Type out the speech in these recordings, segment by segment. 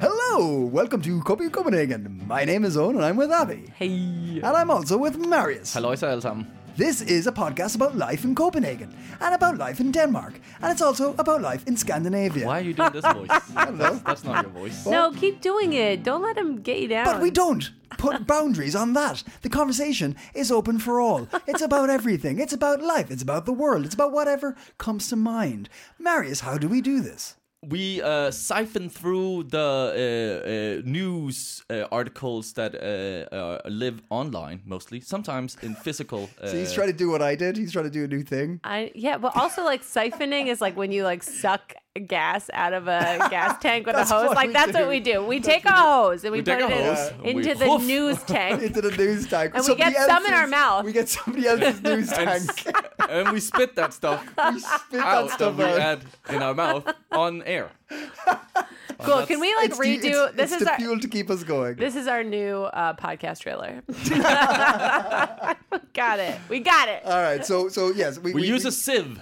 Hello, welcome to Coping in Copenhagen. My name is Owen and I'm with Abby. Hey. And I'm also with Marius. Halløjsa alle sammen. This is a podcast about life in Copenhagen and about life in Denmark. And it's also about life in Scandinavia. Why are you doing this voice? I don't know. That's, that's not your voice. No, keep doing it. Don't let him get you down. But we don't put boundaries on that. The conversation is open for all. It's about everything. It's about life. It's about the world. It's about whatever comes to mind. Marius, how do we do this? We uh, siphon through the uh, uh, news uh, articles that uh, uh, live online mostly, sometimes in physical. Uh, So he's trying to do what I did. He's trying to do a new thing. I yeah, but also like siphoning is like when you like suck gas out of a gas tank with a hose. Like that's do. what we do. We take a hose and we, We put it in- hose we into the hoof. news tank. Into the news tank. And we get Somebody some in our else's- mouth. We get somebody else's news tank. and we spit that stuff we spit out that stuff that we out. add in our mouth on air. cool. Can we like It's the- redo? it's- this it's is the our fuel to keep us going. this is our new uh, podcast trailer. got it. We got it. All right, so so yes, we, We, use a sieve.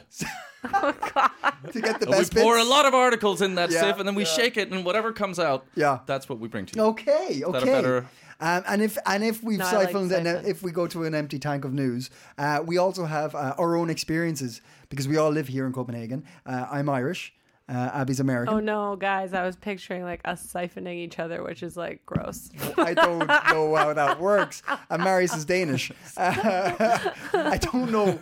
to get the And we pour bits. a lot of articles in that Yeah, sieve, and then we yeah. shake it, and whatever comes out, Yeah. that's what we bring to you. Okay, that a okay. better- Um, and if and if we've No, I like and siphon. if we go to an empty tank of news, uh, we also have uh, our own experiences because we all live here in Copenhagen. Uh, I'm Irish. Uh, Abby's American. Oh no, guys! I was picturing like us siphoning each other, which is like gross. I don't know how that works. And Marius is Danish. Uh, I don't know. Yeah,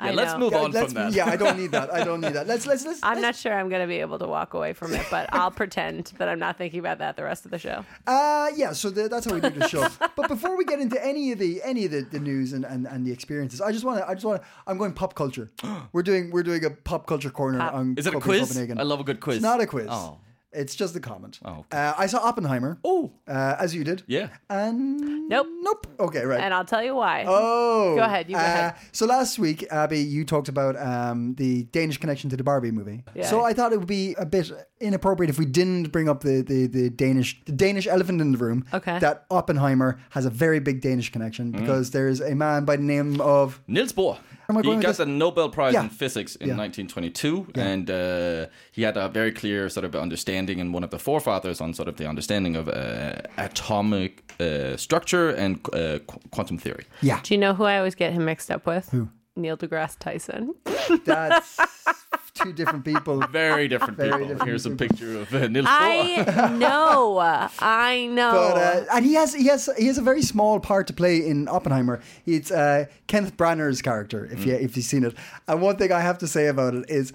I let's know. move Yeah, on let's- from that. yeah, I don't need that. I don't need that. Let's let's let's. I'm not sure I'm going to be able to walk away from it, but I'll pretend that I'm not thinking about that the rest of the show. Uh, yeah, so the, that's how we do the show. but before we get into any of the any of the, the news and, and, and the experiences, I just want to I just want to I'm going pop culture. we're doing we're doing a pop culture corner Pop. on Is it a quiz? Copenhagen. I love a good quiz. It's not a quiz. Oh. It's just a comment. Oh, Uh, I saw Oppenheimer. Oh. Uh, as you did. Yeah. And Nope. nope. Okay, right. And I'll tell you why. Oh, Go ahead, you go ahead. So last week, Abby, you talked about um, the Danish connection to the Barbie movie. Yeah. So I thought it would be a bit inappropriate if we didn't bring up the, the, the Danish the Danish elephant in the room. Okay. That Oppenheimer has a very big Danish connection Mm. because there's a man by the name of Niels Bohr. Am I He going with got this? the Nobel Prize Yeah. in Physics in Yeah. 1922, and uh, he had a very clear sort of understanding and one of the forefathers on sort of the understanding of uh, atomic uh, structure and uh, qu- quantum theory. yeah. Do you know who I always get him mixed up with? Who? Neil deGrasse Tyson. That's two different people. Very different Very people. different Here's people. a picture of uh, Niels Bohr. I know. I know. But uh, and he has he has he has a very small part to play in Oppenheimer. It's uh, Kenneth Branagh's character, if you if you've seen it. And one thing I have to say about it is,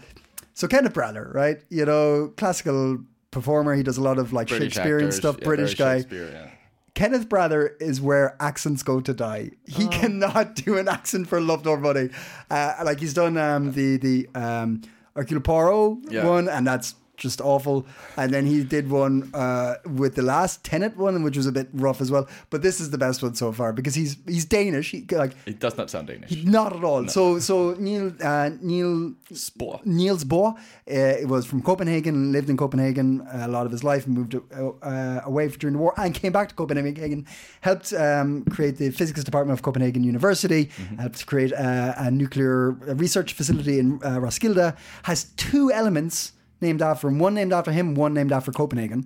so Kenneth Branagh, right? You know, classical performer. He does a lot of like British Shakespearean actors, stuff. yeah, British guy. Yeah. Kenneth Branagh is where accents go to die. He cannot do an accent for love nor money. Uh, like he's done um, the the um, Hercule Poirot Yeah. one, and that's just awful. And then he did one uh, with the last Tenet one, which was a bit rough as well. But this is the best one so far because he's he's Danish. He, like It does not sound Danish. not at all. So so Neil uh, Neil Bohr. Niels Bohr uh, was from Copenhagen, lived in Copenhagen a lot of his life, moved uh, uh, away during the war, and came back to Copenhagen. Helped um, create the physics department of Copenhagen University. Helped create a, a nuclear research facility in uh, Roskilde. Has two elements named after him. One named after him. One named after Copenhagen.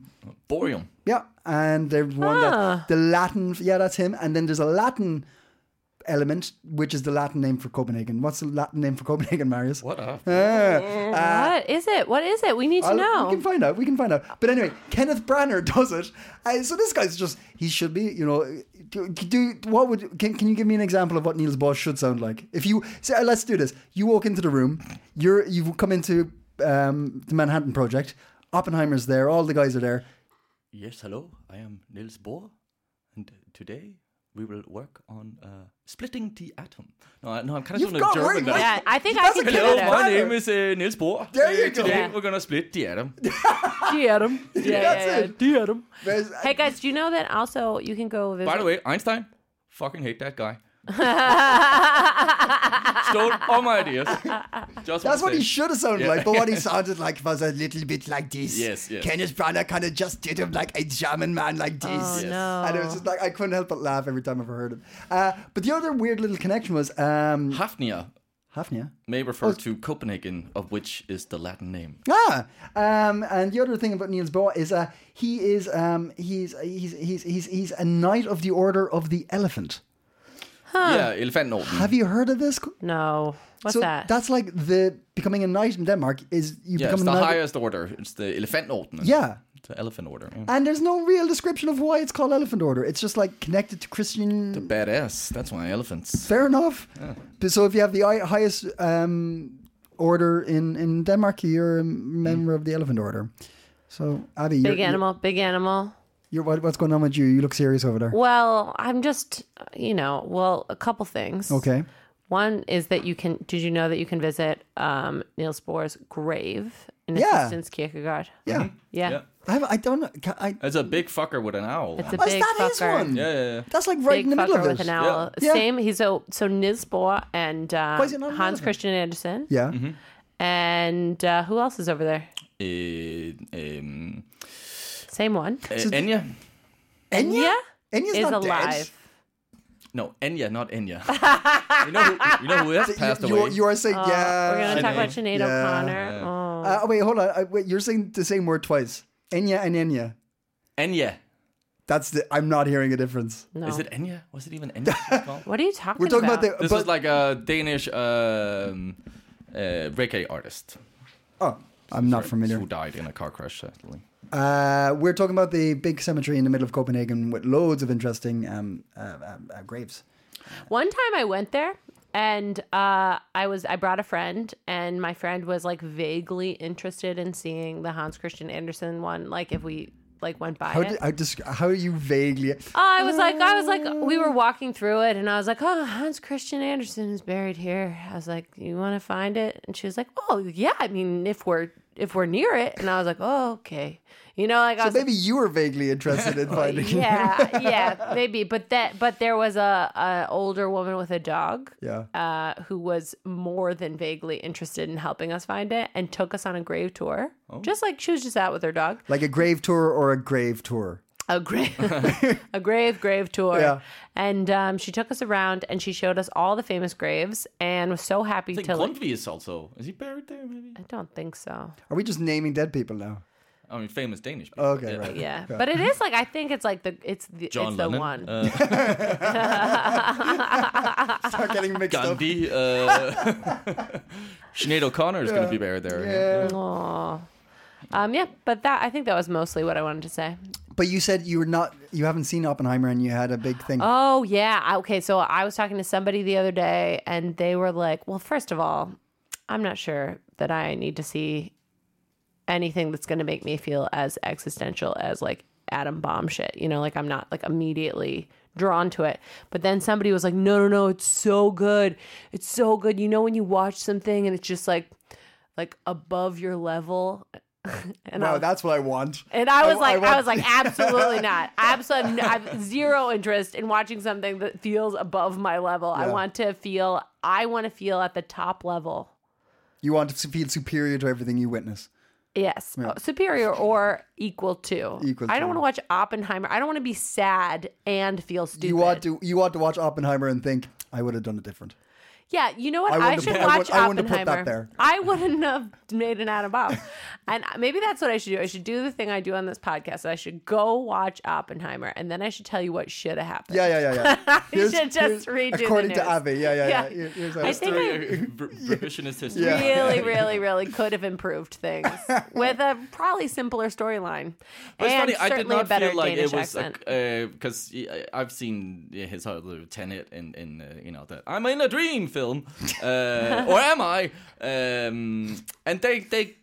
Bohrium. Yeah, and there's one Ah. that the Latin. Yeah, that's him. And then there's a Latin element, which is the Latin name for Copenhagen. What's the Latin name for Copenhagen, Marius? What a... what is it? What is it? We need to I'll- know. We can find out. We can find out. But anyway, Kenneth Branagh does it. Uh, so this guy's just he should be, you know, do, do what would can, can you give me an example of what Niels Bohr should sound like? If you so uh, let's do this. You walk into the room. You're you've come into um, the Manhattan Project. Oppenheimer's there. All the guys are there. Yes, hello. I am Niels Bohr, and today we will work on uh, splitting the atom. No, I, no, I'm kind of You've doing a got German word- now. yeah, I think I That's can a do Hello, my Branagh. name is uh, Niels Bohr. There you Uh, go. Today Yeah. we're gonna split the atom. Get him. Yeah, That's yeah, it. yeah. Get him. There's- Hey guys, do you know that also you can go visit? By the way, Einstein, fucking hate that guy. Stole all my ideas. Just That's what say. he should have sounded Yeah. like, but what he sounded like was a little bit like this. Yes, yes. Kenneth Branagh kind of just did him like a German man like this. Oh, Yes. no. And it was just like, I couldn't help but laugh every time I've heard him. Uh, but the other weird little connection was um, Hafnia Hafnia. may refer to Copenhagen, of which is the Latin name. Ah, um, and the other thing about Niels Bohr is uh, he is um, he's, he's he's he's he's a knight of the Order of the Elephant. Yeah, Elefantorden. Have you heard of this? No. What's so that? that's like the becoming a knight in Denmark is you Yeah, become it's the knight. highest order. It's the Elephant Elefantorden. Yeah. The elephant order. Yeah. And there's no real description of why it's called Elephant Order. It's just like connected to Christian. The badass. That's why elephants. Fair enough. But So if you have the highest um, order in, in Denmark, you're a member of the Elephant Order. So Abby, you're, big animal, big animal. You're, what, what's going on with you? You look serious over there. Well, I'm just, you know, well, a couple things. Okay. One is that you can. Did you know that you can visit um, Niels Bohr's grave in Yeah. Assistens Kirkegård? Yeah. Yeah. Yeah. I, have, I don't know. Can I, It's a big fucker with an owl. It's a oh, is big that his fucker. one? yeah, yeah, yeah. That's like right Big in the middle fucker of with an owl. Yeah. Same. He's so so Niels Bohr and Why is uh, it not Hans elephant? Christian Andersen. Yeah. And uh, who else is over there? Uh, um, Same one. uh, Enya? Enya? Yeah. Enya's is not dead. alive. No, Enya, not Enya. you know, who, you know who has passed You, you, away? you are saying, yeah. Uh, We're gonna talk about Sinead. Sinead Yeah. O'Connor. Oh. Uh, wait, hold on. I, wait, you're saying the same word twice. Enya and Enya. Enya. That's the. I'm not hearing a difference. no. Is it Enya? Was it even Enya? What are you talking about? We're talking about, about? the. This but, was like a Danish um, uh, reggae artist. Oh, I'm not familiar. Who died in a car crash, sadly. Uh, we're talking about the big cemetery in the middle of Copenhagen with loads of interesting um, uh, um, uh, graves. One time I went there and uh, I was I brought a friend and my friend was like vaguely interested in seeing the Hans Christian Andersen one. Like if we like went by How it. did, I just how are you vaguely? Oh, I was like, I was like, we were walking through it, and I was like, oh, Hans Christian Andersen is buried here. I was like, you want to find it? And she was like, oh, yeah. I mean, if we're if we're near it, and I was like, oh, okay. You know, like I So maybe you were vaguely interested in finding. It. Yeah, yeah, maybe. But that, but there was a, a older woman with a dog, Yeah. uh, who was more than vaguely interested in helping us find it, and took us on a grave tour. Just like she was just out with her dog, Like a grave tour or a grave tour. A grave, a grave, grave tour. Yeah. And um, she took us around, and she showed us all the famous graves, and was so happy I think to. Like, Grundtvig is also. Is he buried there, maybe? I don't think so. Are we just naming dead people now? I mean, famous Danish people. Okay, right. Yeah, but it is like I think it's like the it's the John it's the one. Uh, Start getting mixed up. Gandhi. Uh, Sinead O'Connor is going to be buried there. Yeah. Aw. Um, yeah, but that I think that was mostly what I wanted to say. But you said you were not. You haven't seen Oppenheimer, and you had a big thing. Oh yeah, okay. So I was talking to somebody the other day, and they were like, "Well, first of all, I'm not sure that I need to see anything that's going to make me feel as existential as like atom bomb shit. You know, like I'm not like immediately drawn to it. But then somebody was like, "No, no, no, it's so good. It's so good. You know when you watch something and it's just like like above your level." and I wow, was- that's what I want. and I was I- I like, I, want- was like, absolutely not. Absolutely, I have zero interest in watching something that feels above my level. I want to feel, I want to feel at the top level. You want to feel superior to everything you witness. Yes, oh, superior or equal to. Equal I don't want to watch Oppenheimer. I don't want to be sad and feel stupid. You want to. You want to watch Oppenheimer and think I would have done it different. Yeah, you know what? I I, should have put- I watch would- I wouldn't have put Oppenheimer. that there. I wouldn't have made an atom bomb. and maybe that's what I should do. I should do the thing I do on this podcast. I should go watch Oppenheimer, and then I should tell you what should have happened. Yeah, yeah, yeah, yeah. You should just redo the According to news. Abby, yeah, yeah, yeah. Yeah. Here- here's how I it's think done. I Re- revisionist history. Yeah. really, really, really could have improved things with a probably simpler storyline But it's and funny, I certainly did not a better feel like Danish it was accent. because I've seen his other tenet in in uh, you know that I'm in a dream film, uh, or am I? Um, and they they.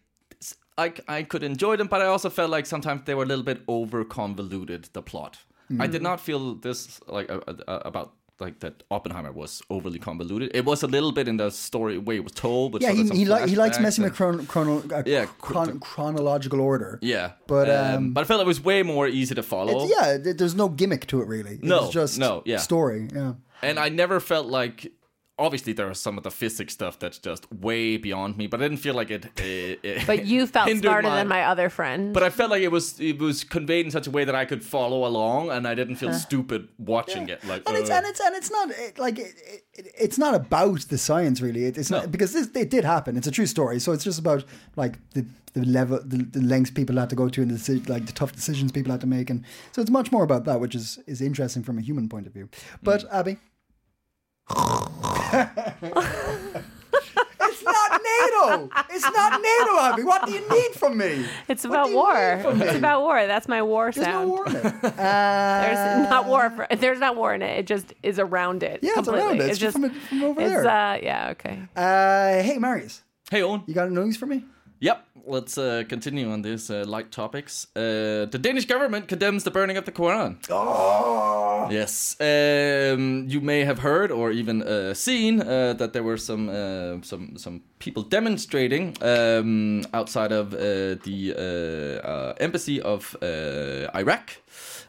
I, I could enjoy them, but I also felt like sometimes they were a little bit over convoluted. The plot, I did not feel this like uh, uh, about like that Oppenheimer was overly convoluted. It was a little bit in the story way it was told, but Yeah, he he, li- he likes messing and- with chron- chrono- uh, Yeah, chron- chronological order. Yeah, But, um, but I felt it was way more easy to follow. Yeah, there's no gimmick to it really. No, it's just no, yeah. story. Yeah. and I never felt like. Obviously, there was some of the physics stuff that's just way beyond me, but I didn't feel like it. it, it But you felt hindered smarter than my other friend. But I felt like it was it was conveyed in such a way that I could follow along, and I didn't feel stupid watching it. Like, And it's uh, and it's and it's not it, like it, it, it's not about the science really. It, it's not because this it did happen. It's a true story. So it's just about like the the level the, the lengths people had to go to and the like the tough decisions people had to make and so it's much more about that which is is interesting from a human point of view. But Mm. Abby It's not NATO. It's not NATO, Abby. What do you need from me? it's about war. It's about war. That's my war There's sound. no war in it. Uh, There's not war. For, there's not war in it. It just is around it. Yeah, it's around it. It's just from, from over it's there. uh yeah okay. Uh, hey, Marius, hey, Owen. you got a news for me? Yep. Let's uh, continue on these uh, light topics. Uh, the Danish government condemns the burning of the Quran. Oh, Yes, um, you may have heard or even uh, seen uh, that there were some uh, some some people demonstrating um, outside of uh, the uh, uh, embassy of uh, Iraq,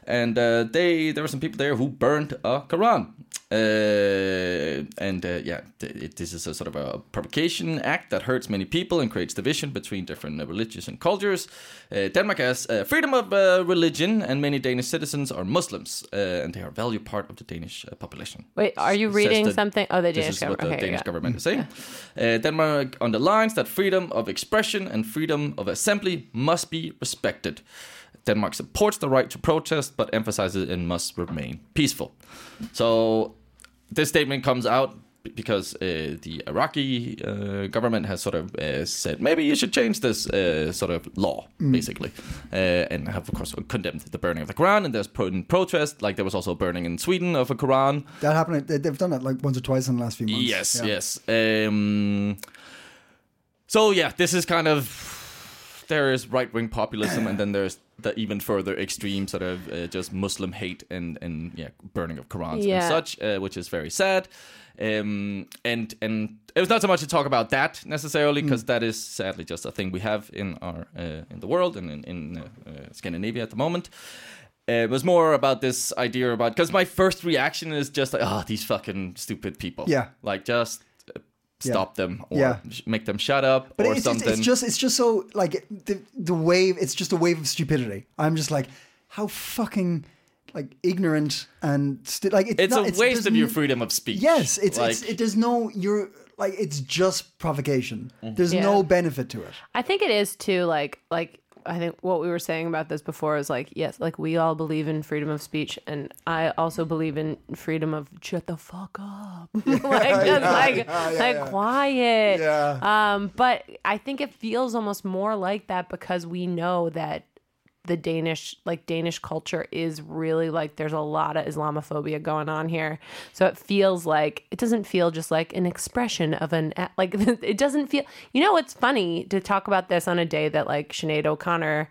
and uh, they there were some people there who burned a Quran. Uh, and uh, yeah, it, this is a sort of a provocation act that hurts many people and creates division between different uh, religions and cultures. Uh, Denmark has uh, freedom of uh, religion, and many Danish citizens are Muslims, uh, and they are a valued part of the Danish uh, population. Wait, are you reading something? Oh, the Danish This is what the Okay, Danish yeah. government is saying. Uh, Denmark underlines that freedom of expression and freedom of assembly must be respected. Denmark supports the right to protest, but emphasizes it must remain peaceful. So this statement comes out because uh, the Iraqi uh, government has sort of uh, said maybe you should change this uh, sort of law, basically, uh, and have of course condemned the burning of the Quran. And there's pro- protest, like there was also burning in Sweden of a Quran. that happened. they- They've done that like once or twice in the last few months. Yes, Yeah. yes. Um, so yeah, this is kind of there is right wing populism, and then there's the even further extreme sort of uh, just Muslim hate and and yeah, burning of Qurans and such, uh, which is very sad. Um, and and it was not so much to talk about that necessarily because that is sadly just a thing we have in our uh, in the world and in, in uh, uh, Scandinavia at the moment. Uh, it was more about this idea about because my first reaction is just like, oh, these fucking stupid people. Yeah. like just stop them or Yeah. make them shut up But or it's, it's, something. it's just it's just so like the the wave. It's just a wave of stupidity. I'm just like, how fucking like ignorant and sti- like it's, it's not, a it's, waste of your freedom of speech. Yes, it's like, it's it, there's no you're like it's just provocation. There's Yeah. no benefit to it. I think it is too. Like, like I think what we were saying about this before is like, yes, like we all believe in freedom of speech, and I also believe in freedom of shut the fuck up, like just like like quiet. Yeah. Um, but I think it feels almost more like that because we know that the Danish like Danish culture is really like there's a lot of Islamophobia going on here. So it feels like it doesn't feel just like an expression of an like it doesn't feel you know it's funny to talk about this on a day that like Sinead O'Connor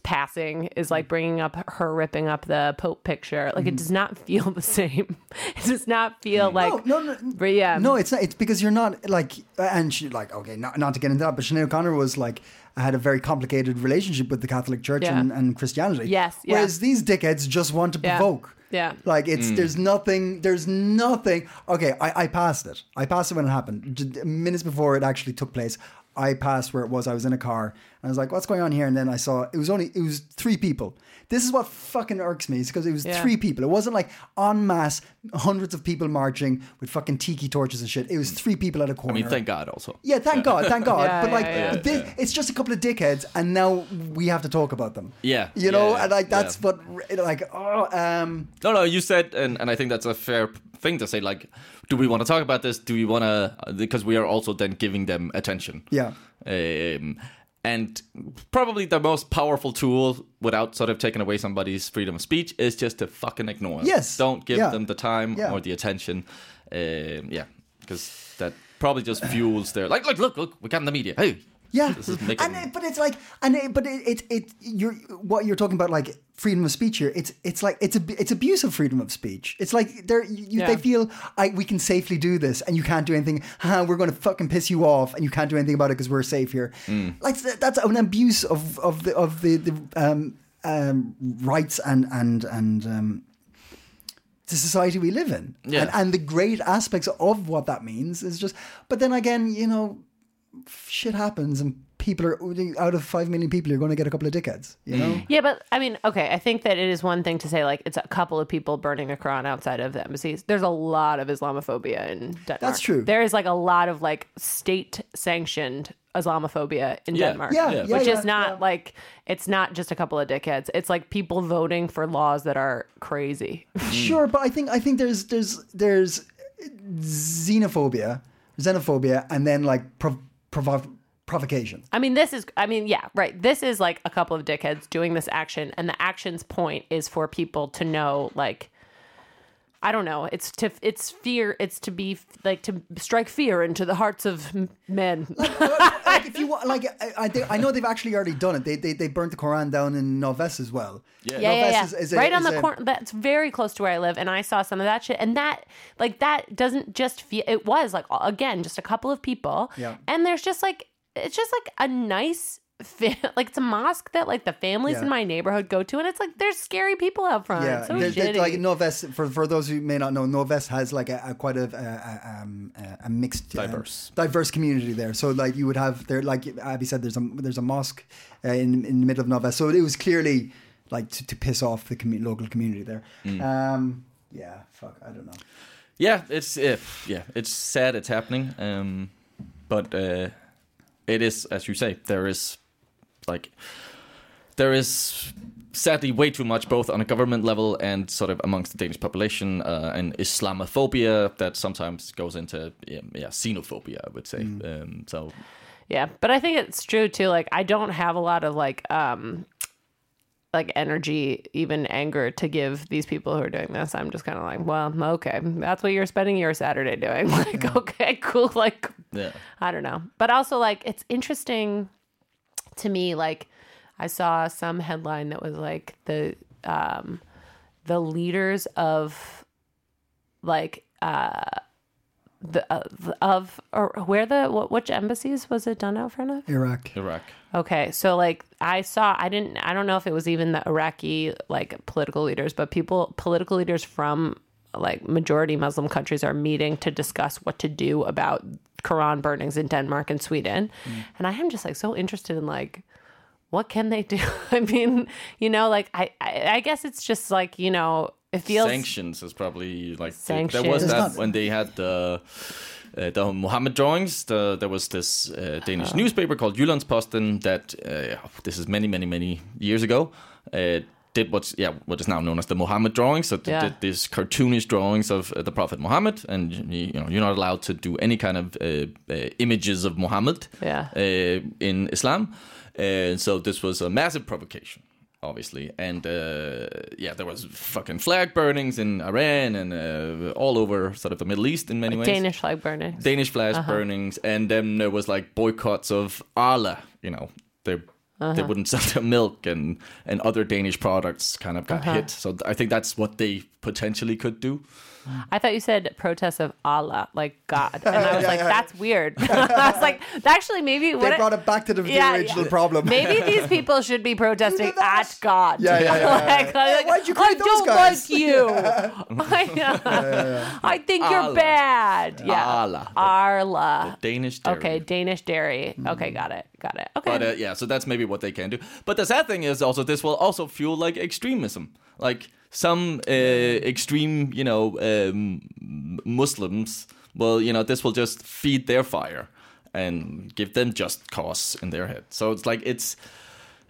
passing is like mm. bringing up her ripping up the Pope picture. Like it mm. does not feel the same. It does not feel mm. like no, no, no, but yeah. No, it's not. It's because you're not like, and she like okay, not not to get into that, but Sinead O'Connor was like had a very complicated relationship with the Catholic Church Yeah. and, and Christianity. Yes, yeah. Whereas these dickheads just want to provoke. Yeah. Like it's there's nothing. There's nothing. Okay, I, I passed it. I passed it when it happened. Minutes before it actually took place. I passed where it was. I was in a car and I was like, "What's going on here?" And then I saw it was only it was three people. This is what fucking irks me. Is because it was Yeah. three people. It wasn't like en masse, hundreds of people marching with fucking tiki torches and shit. It was three people at a corner. I mean, thank God also. Yeah, thank God, thank God. Yeah, but like, yeah, yeah. thi- it's just a couple of dickheads, and now we have to talk about them. Yeah, you know, yeah, and like that's yeah. what, like, oh, um, No, no, you said, and, and I think that's a fair thing to say. Like, do we want to talk about this? Do we want to? Because we are also then giving them attention. yeah, Um, and probably the most powerful tool without sort of taking away somebody's freedom of speech is just to fucking ignore them. Yes. Don't give Yeah. them the time Yeah. or the attention. Um, yeah, because that probably just fuels their like, look, look, look, we got in the media. Hey, Yeah, This is making- and it, but it's like, and it, but it, it, it, you're what you're talking about, like freedom of speech here. It's, it's like it's a, it's abuse of freedom of speech. It's like they're, you, Yeah. they feel I we can safely do this, and you can't do anything. We're going to fucking piss you off, and you can't do anything about it because we're safe here. Like that's an abuse of of the of the the um, um, rights and and and. Um, the society we live in Yeah. and, and the great aspects of what that means is just but then again you know shit happens and people are out of five million people you're going to get a couple of dickheads you know Yeah, but I mean, okay, I think that it is one thing to say like it's a couple of people burning a Quran outside of the embassies. There's a lot of Islamophobia in Denmark. That's true. There is like a lot of like state sanctioned Islamophobia in Yeah. Denmark. Yeah, Yeah, yeah, which yeah, is not yeah. like it's not just a couple of dickheads. It's like people voting for laws that are crazy. sure but i think i think there's there's there's xenophobia xenophobia and then like prov- provo- provocation I mean, this is, I mean, yeah, right. This is like a couple of dickheads doing this action, and the action's point is for people to know, like, I don't know. It's to, it's fear. It's to be like to strike fear into the hearts of men. like if you want like I, I, think- I know they've actually already done it they they, they burnt the quran down in Noves as well Yeah. yeah, yeah, Noves yeah. is- is a- right on the a- corner. That's very close to where I live, and I saw some of that shit. And that, like, that doesn't just feel. It was like again, just a couple of people. Yeah. And there's just like it's just like a nice. Fa- like it's a mosque that like the families Yeah. in my neighborhood go to, and it's like there's scary people out front. Yeah, It's so there- there- shitty. like Noves. For for those who may not know, Noves has like a, a quite a, a, um, a, a mixed, um, Diverse. diverse community there. So like you would have there, like Abby said, there's a there's a mosque uh, in in the middle of Noves. So it was clearly like to, to piss off the commu- local community there. Um, yeah, fuck, I don't know. Yeah, it's uh, yeah, it's sad it's happening. Um, but uh, it is, as you say, there is like there is sadly way too much, both on a government level and sort of amongst the Danish population, uh, and Islamophobia that sometimes goes into yeah, yeah xenophobia. I would say. Um, so Yeah, but I think it's true too. Like I don't have a lot of like um like energy, even anger to give these people who are doing this. I'm just kind of like, well, okay, that's what you're spending your Saturday doing. Like, okay, cool. Like, yeah, I don't know. But also, like, it's interesting to me. Like, I saw some headline that was like the um the leaders of like uh the uh, of or where the what, which embassies was it done out front of? Iraq. Iraq. Okay, so like I saw, I didn't, I don't know if it was even the Iraqi like political leaders, but people, political leaders from like majority Muslim countries are meeting to discuss what to do about Quran burnings in Denmark and Sweden, and I am just like so interested in like what can they do? I mean, you know, like I, I, I guess it's just like you know, it feels sanctions is probably like the- Sanctions. there was There's that not- when they had the uh, the Muhammad drawings. The, there was this uh, Danish Uh-huh. newspaper called Jyllandsposten that uh, this is many many many years ago. Uh, did what's yeah what is now known as the Muhammad drawings. So they Yeah. did these cartoonish drawings of uh, the Prophet Muhammad, and you, know you're not allowed to do any kind of uh, uh, images of Muhammad Yeah. uh, in Islam. And so this was a massive provocation, obviously. And uh, yeah, there was fucking flag burnings in Iran and uh, all over sort of the Middle East in many ways. Danish flag burnings, Danish flag burnings, and then there was like boycotts of Arla, You know, they they uh-huh. wouldn't sell their milk, and and other Danish products kind of got uh-huh. hit. So I think that's what they potentially could do. I thought you said protests of Allah, like God, and I was like, that's weird. I was like, actually, maybe They what brought it back to the, the Yeah, original yeah. problem. Maybe these people should be protesting at God. Yeah, yeah, yeah, yeah. like, Yeah, like, why'd you I create those don't guys? like you. I, I think you're bad. Yeah. Allah. Arla. Danish. dairy. Okay, Danish dairy. Okay, got it. Got it. Okay. But uh, yeah, so that's maybe what they can do. But the sad thing is also this will also fuel like extremism, like some uh, extreme, you know, um, Muslims. Well, you know, this will just feed their fire and give them just cause in their head. So it's like it's,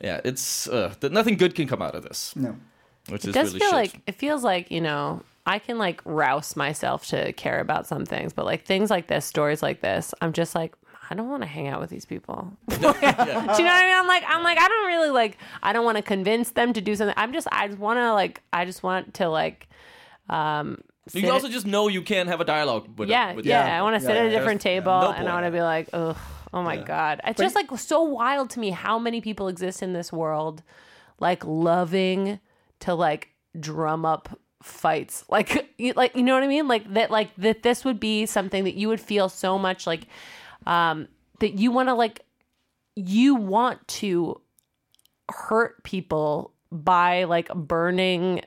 yeah, it's uh, that nothing good can come out of this, no. which it is does really feel shit. like it feels like you know I can like rouse myself to care about some things, but like things like this, stories like this, I'm just like I don't want to hang out with these people. Do you know what I mean? I'm like I'm like I don't really like I don't want to convince them to do something. I'm just I just want to like I just want to like um you sit- also just know you can't have a dialogue with yeah with yeah, Yeah, I want to sit yeah, at a yeah. different There's table no and I want to be like ugh Oh my god. It's just like so wild to me how many people exist in this world like loving to like drum up fights. Like you, like you know what I mean? Like that like that this would be something that you would feel so much like um that you want to like you want to hurt people by like burning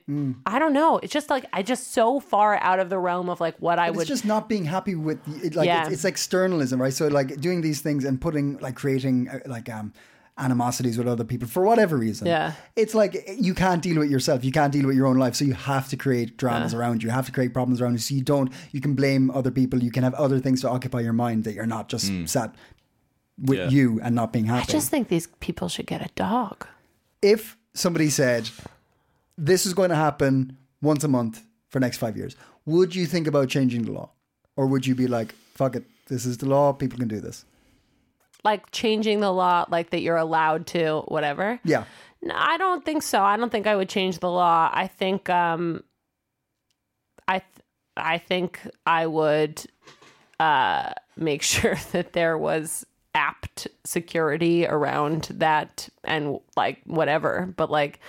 I don't know. It's just like I just so far out of the realm of like what I But would it's just not being happy with it, like Yeah. it's, it's externalism, right? So like doing these things and putting like creating uh, like um animosities with other people for whatever reason. Yeah. It's like you can't deal with yourself. You can't deal with your own life. So you have to create dramas around you. You have to create problems around you. So you don't you can blame other people. You can have other things to occupy your mind that you're not just hmm. sat with Yeah. you and not being happy. I just think these people should get a dog. if somebody said this is going to happen once a month for next five years, would you think about changing the law? Or would you be like, fuck it, this is the law, people can do this? Like changing the law like that you're allowed to whatever? Yeah. no, i don't think so. I don't think i would change the law. I think um i th- i think i would uh make sure that there was apt security around that and like whatever. But like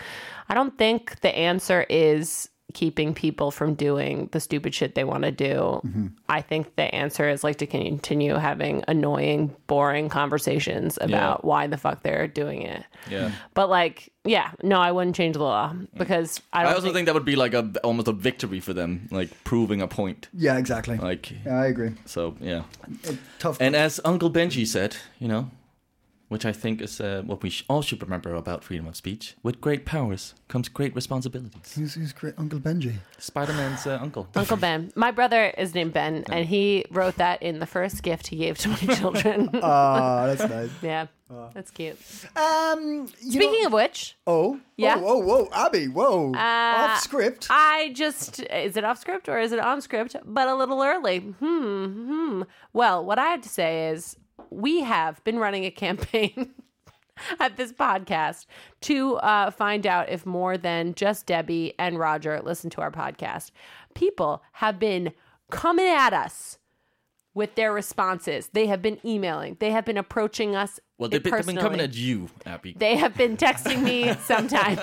i don't think the answer is keeping people from doing the stupid shit they want to do mm-hmm. i think the answer is like to continue having annoying boring conversations about why the fuck they're doing it Yeah. but like yeah no i wouldn't change the law mm. because i I don't also think, that would be like a almost a victory for them, like proving a point. Yeah, exactly. Like yeah, I agree. so, yeah. Tough. And as Uncle Benji said, you know, which I think is uh, what we sh- all should remember about freedom of speech. With great powers comes great responsibilities. who's, who's great? Uncle Benji. Spider-Man's uh, uncle. Uncle Ben. My brother is named Ben, and he wrote that in the first gift he gave to my children. Ah, that's nice. yeah, that's cute. Um, you Speaking know, of which, oh, Yeah. oh, whoa, whoa, Abby, whoa, Uh, off script. I just is it off script or is it on script? But a little early. Hmm. Hmm. Well, what I have to say is we have been running a campaign. At this podcast to uh, find out if more than just Debbie and Roger listen to our podcast. People have been coming at us with their responses. They have been emailing. They have been approaching us. Well, they've been, they've been coming at you, Abby. They have been texting me sometimes.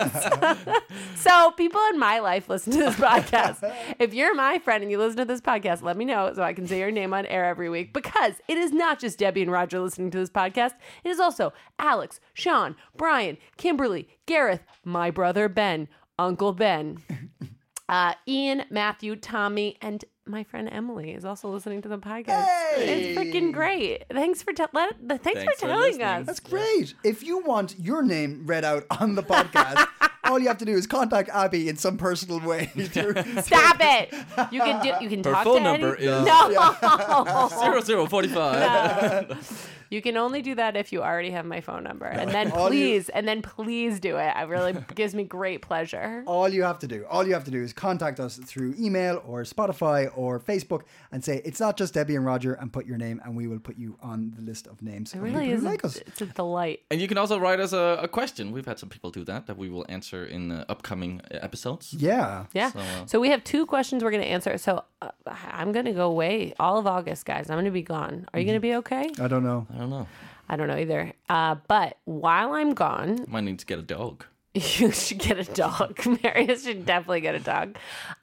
so people in my life listen to this podcast. If you're my friend and you listen to this podcast, let me know so I can say your name on air every week because it is not just Debbie and Roger listening to this podcast. It is also Alex, Sean, Brian, Kimberly, Gareth, my brother Ben, Uncle Ben, uh, Ian, Matthew, Tommy, and my friend Emily is also listening to the podcast. It's freaking great. Thanks for, te- let, thanks Thanks for for telling listening. us. That's great. If you want your name read out on the podcast, all you have to do is contact Abby in some personal way. through- Stop it! You can do. You can Her talk phone to number any- is- no. Zero zero forty five. You can only do that if you already have my phone number, and then All you- please, and then please do it. It really gives me great pleasure. all you have to do, all you have to do is contact us through email or Spotify or Facebook and say it's not just Debbie and Roger and put your name and we will put you on the list of names. It really is. like us. It's a delight. And you can also write us a, a question. We've had some people do that that we will answer in uh, upcoming episodes. Yeah. Yeah. So, uh, So we have two questions we're going to answer. So uh, I'm going to go away all of August, guys. I'm going to be gone. Are you going to be okay? I don't know. I don't know. I don't know either. Uh, but while I'm gone, Might need to get a dog. You should get a dog. Marius should definitely get a dog.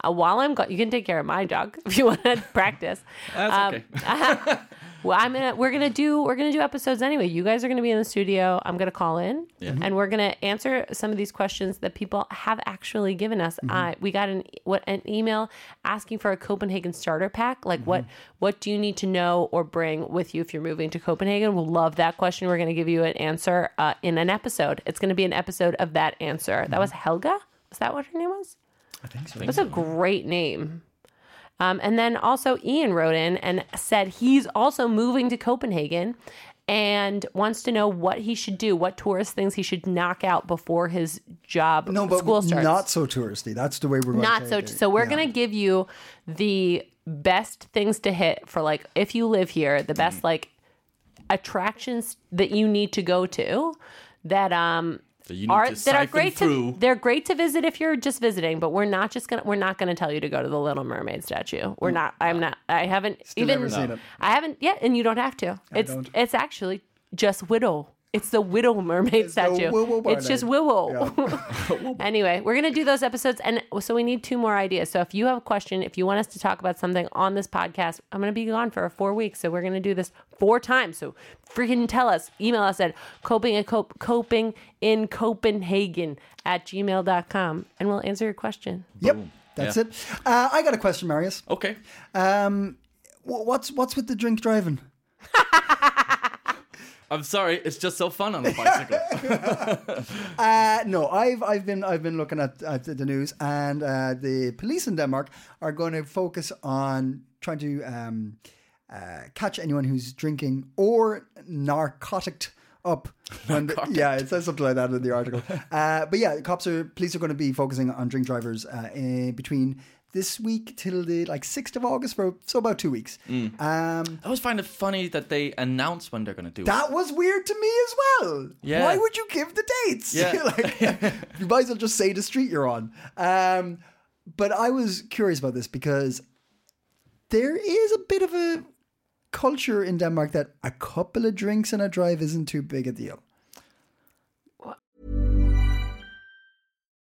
Uh, while I'm gone, you can take care of my dog if you want to practice. That's Um, okay. Well, I'm gonna we're gonna do we're gonna do episodes anyway. You guys are gonna be in the studio. I'm gonna call in, and we're gonna answer some of these questions that people have actually given us. Uh, we got an what an email asking for a Copenhagen starter pack. Like what what do you need to know or bring with you if you're moving to Copenhagen? We'll love that question. We're gonna give you an answer uh, in an episode. It's gonna be an episode of that answer. That was Helga. Is that what her name was? I think so. That's a great name. Um, and then also Ian wrote in and said he's also moving to Copenhagen and wants to know what he should do, what tourist things he should knock out before his job No, but school starts. not so touristy. That's the way we're going Not to so. it. So we're Yeah. gonna give you the best things to hit for like if you live here, the best like attractions that you need to go to that um So you need are to that are great through. to they're great to visit if you're just visiting, but we're not just gonna we're not gonna tell you to go to the Little Mermaid statue. We're mm. not. I'm not. I haven't Still even never seen it. I haven't yet, and you don't have to. it's don't. it's actually just Widow. It's the Widow Mermaid It's statue. Widow it's just Mermaid. Widow. anyway, we're gonna do those episodes, and so we need two more ideas. So if you have a question, if you want us to talk about something on this podcast, I'm gonna be gone for four weeks, so we're gonna do this four times. So freaking tell us. Email us at coping and cop- coping in Copenhagen at gmail.com, and we'll answer your question. Yep, that's Yeah. it. Uh, I got a question, Marius. Okay. Um, what's what's with the drink driving? I'm sorry. It's just so fun on a bicycle. Uh, no, I've I've been I've been looking at, at the news, and uh, the police in Denmark are going to focus on trying to um, uh, catch anyone who's drinking or narcotic up. When the- yeah, it says something like that in the article. Uh, but yeah, cops are police are going to be focusing on drink drivers uh, between this week till the like sixth of August for so about two weeks. Um, I always find it funny that they announce when they're going to do it. That was weird to me as well. Yeah. Why would you give the dates? Yeah. like, you might as well just say the street you're on. Um, but I was curious about this because there is a bit of a culture in Denmark that a couple of drinks and a drive isn't too big a deal.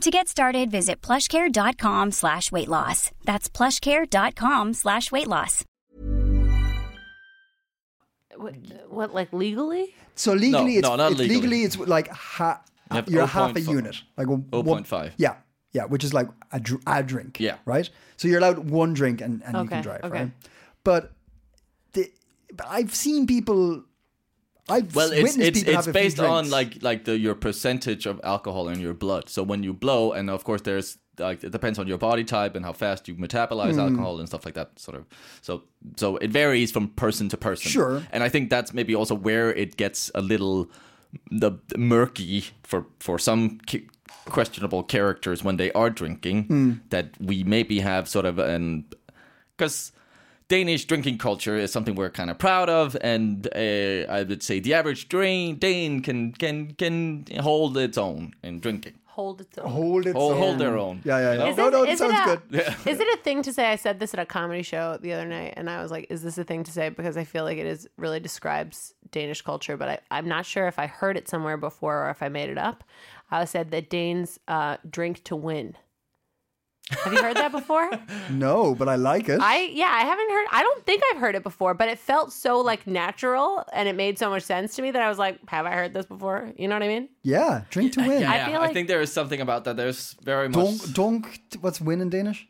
To get started, visit plushcare.com slash weight loss. That's plushcare.com slash weight loss. What, what like legally? So legally, No, it's, no, not it's legally. it's like ha- you you're half a oh unit, like a, 0.5. Yeah, yeah, which is like a, dr- a drink. Yeah. right. So you're allowed one drink and, and you can Okay, drive, okay. right? But the, but I've seen people. I've Well, it's it's it's based on like like the your percentage of alcohol in your blood. So when you blow, and of course there's like it depends on your body type and how fast you metabolize Hmm. alcohol and stuff like that. Sort of. So so it varies from person to person. Sure. And I think that's maybe also where it gets a little the the murky for for some. Ki- questionable characters when they are drinking Hmm. that we maybe have sort of an because Danish drinking culture is something we're kind of proud of, and uh, I would say the average Dane, Dane can can can hold its own in drinking. Hold it. Hold. hold it. Hold, so- hold their own. Yeah, yeah, yeah. Is no, it- no, that is it sounds a- good. Is it a thing to say? I said this at a comedy show the other night, and I was like, "Is this a thing to say?" Because I feel like it is really describes Danish culture, but I, I'm not sure if I heard it somewhere before or if I made it up. I said that Danes uh, drink to win. Have you heard that before? No, but I like it. I yeah, I haven't heard. I don't think I've heard it before, but it felt so like natural, and it made so much sense to me that I was like, "Have I heard this before?" You know what I mean? yeah, drink to win. Yeah, I yeah, feel I think there is something about that. There's very much Dunk, dunk. What's win in Danish?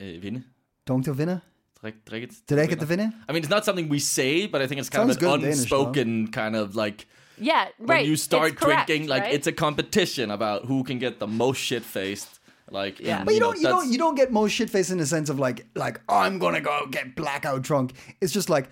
uh, vinde. Dunk to vinne. Drik, drikket. Did I get the vinne? I mean, it's not something we say, but I think it's kind Sounds of an in Danish, unspoken kind of like Yeah, right. when you start It's correct, drinking, like right? it's a competition about who can get the most shit faced. Like, Yeah. and, But you, know, don't, you don't, you don't get most shit faced in the sense of like, like I'm gonna go get blackout drunk. It's just like,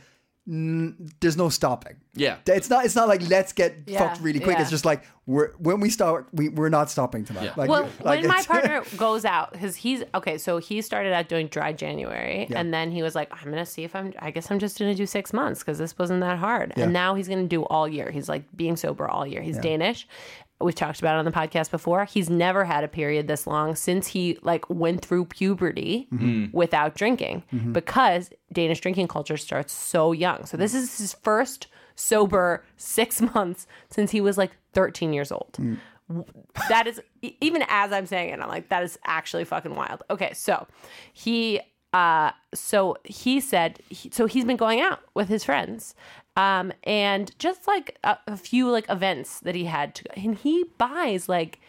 n- there's no stopping. Yeah. It's not. It's not like let's get Yeah, fucked really quick. yeah. It's just like we're when we start, we we're not stopping tonight. Yeah. Like, well, like when my partner goes out, because he's okay, so he started out doing dry January, Yeah. and then he was like, "I'm gonna see if I'm. I guess I'm just gonna do six months because this wasn't that hard." Yeah. And now he's gonna do all year. He's like being sober all year. He's Danish. We've talked about it on the podcast before. He's never had a period this long since he like went through puberty mm-hmm. without drinking mm-hmm. because Danish drinking culture starts so young. So this is his first sober six months since he was like 13 years old mm. that is even as I'm saying it, I'm like, that is actually fucking wild. Okay, so he uh so he said he, so he's been going out with his friends um and just like a, a few like events that he had to go and he buys like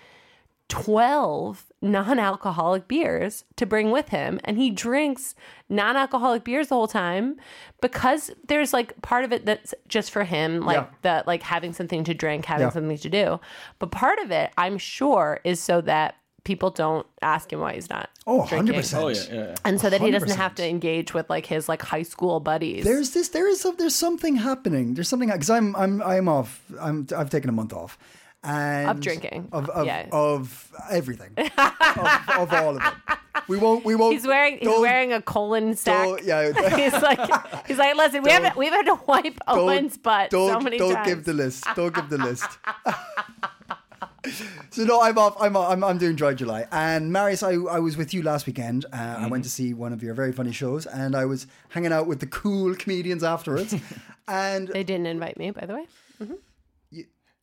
12 non-alcoholic beers to bring with him and he drinks non-alcoholic beers the whole time because there's like part of it that's just for him like Yeah. the like having something to drink having Yeah. something to do but part of it i'm sure is so that people don't ask him why he's not. Oh, drinking. 100%. Oh yeah, yeah. And so that he doesn't have 100%. to engage with like his like high school buddies. There's this. There is. Some, there's something happening. There's something because I'm. I'm. I'm off. I'm. I've taken a month off. And Of drinking. of of, Yeah. of everything of, of all of it. We won't. We won't. He's wearing he's wearing a colon sack. don't- yeah. he's like he's like listen we haven't we've had to wipe don't- Owen's butt don't, so many don't times. give the list. Don't give the list. so no, I'm off. I'm, I'm I'm doing dry July. And Marius, I I was with you last weekend. Uh, I Mm-hmm. went to see one of your very funny shows, and I was hanging out with the cool comedians afterwards. and they didn't invite me, by the way.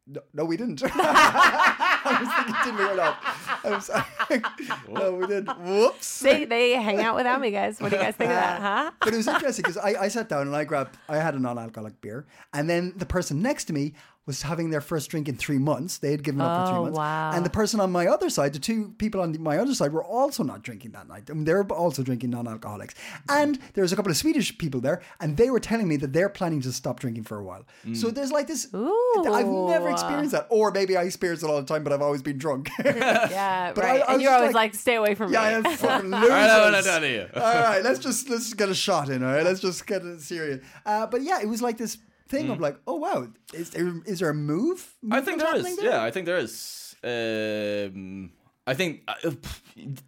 no, no, we didn't. I was thinking, did we or not? I was, no, we didn't. Whoops. They they hang out without me, guys. What do you guys think of that, huh? But it was interesting because I, I sat down and I grabbed, I had a non alcoholic beer. And then the person next to me was having their first drink in three months. They had given up for three months. wow. And the person on my other side, the two people on my other side, were also not drinking that night. I mean, they were also drinking non alcoholics. And there was a couple of Swedish people there, and they were telling me that they're planning to stop drinking for a while. So there's like this. I've never experienced that. Or maybe I experience it all the time, but I've always been drunk. Yeah, But I- right. I and was you're always like- like, stay away from Yeah, me. yeah, fucking losers. All right, no, no, no, no, no. All right, let's just let's just get a shot in. All right, let's just get it serious. Uh, but yeah, it was like this thing Mm. of like, oh wow, is there is there a move? I think movement there. Yeah, I think there is. Um, I think uh,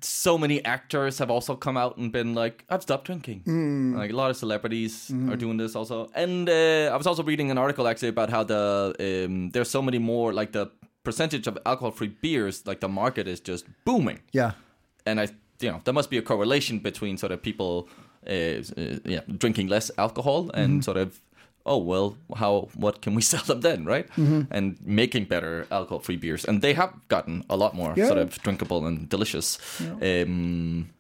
so many actors have also come out and been like, "I've stopped drinking." Hmm. Like a lot of celebrities are doing this also. And uh, I was also reading an article actually about how the um, there's so many more like the percentage of alcohol-free beers, like the market is just booming. Yeah, and I, you know, there must be a correlation between sort of people, uh, uh, yeah, drinking less alcohol and Mm-hmm. sort of, oh well, how what can we sell them then, right? Mm-hmm. And making better alcohol-free beers, and they have gotten a lot more Yeah. sort of drinkable and delicious. Um,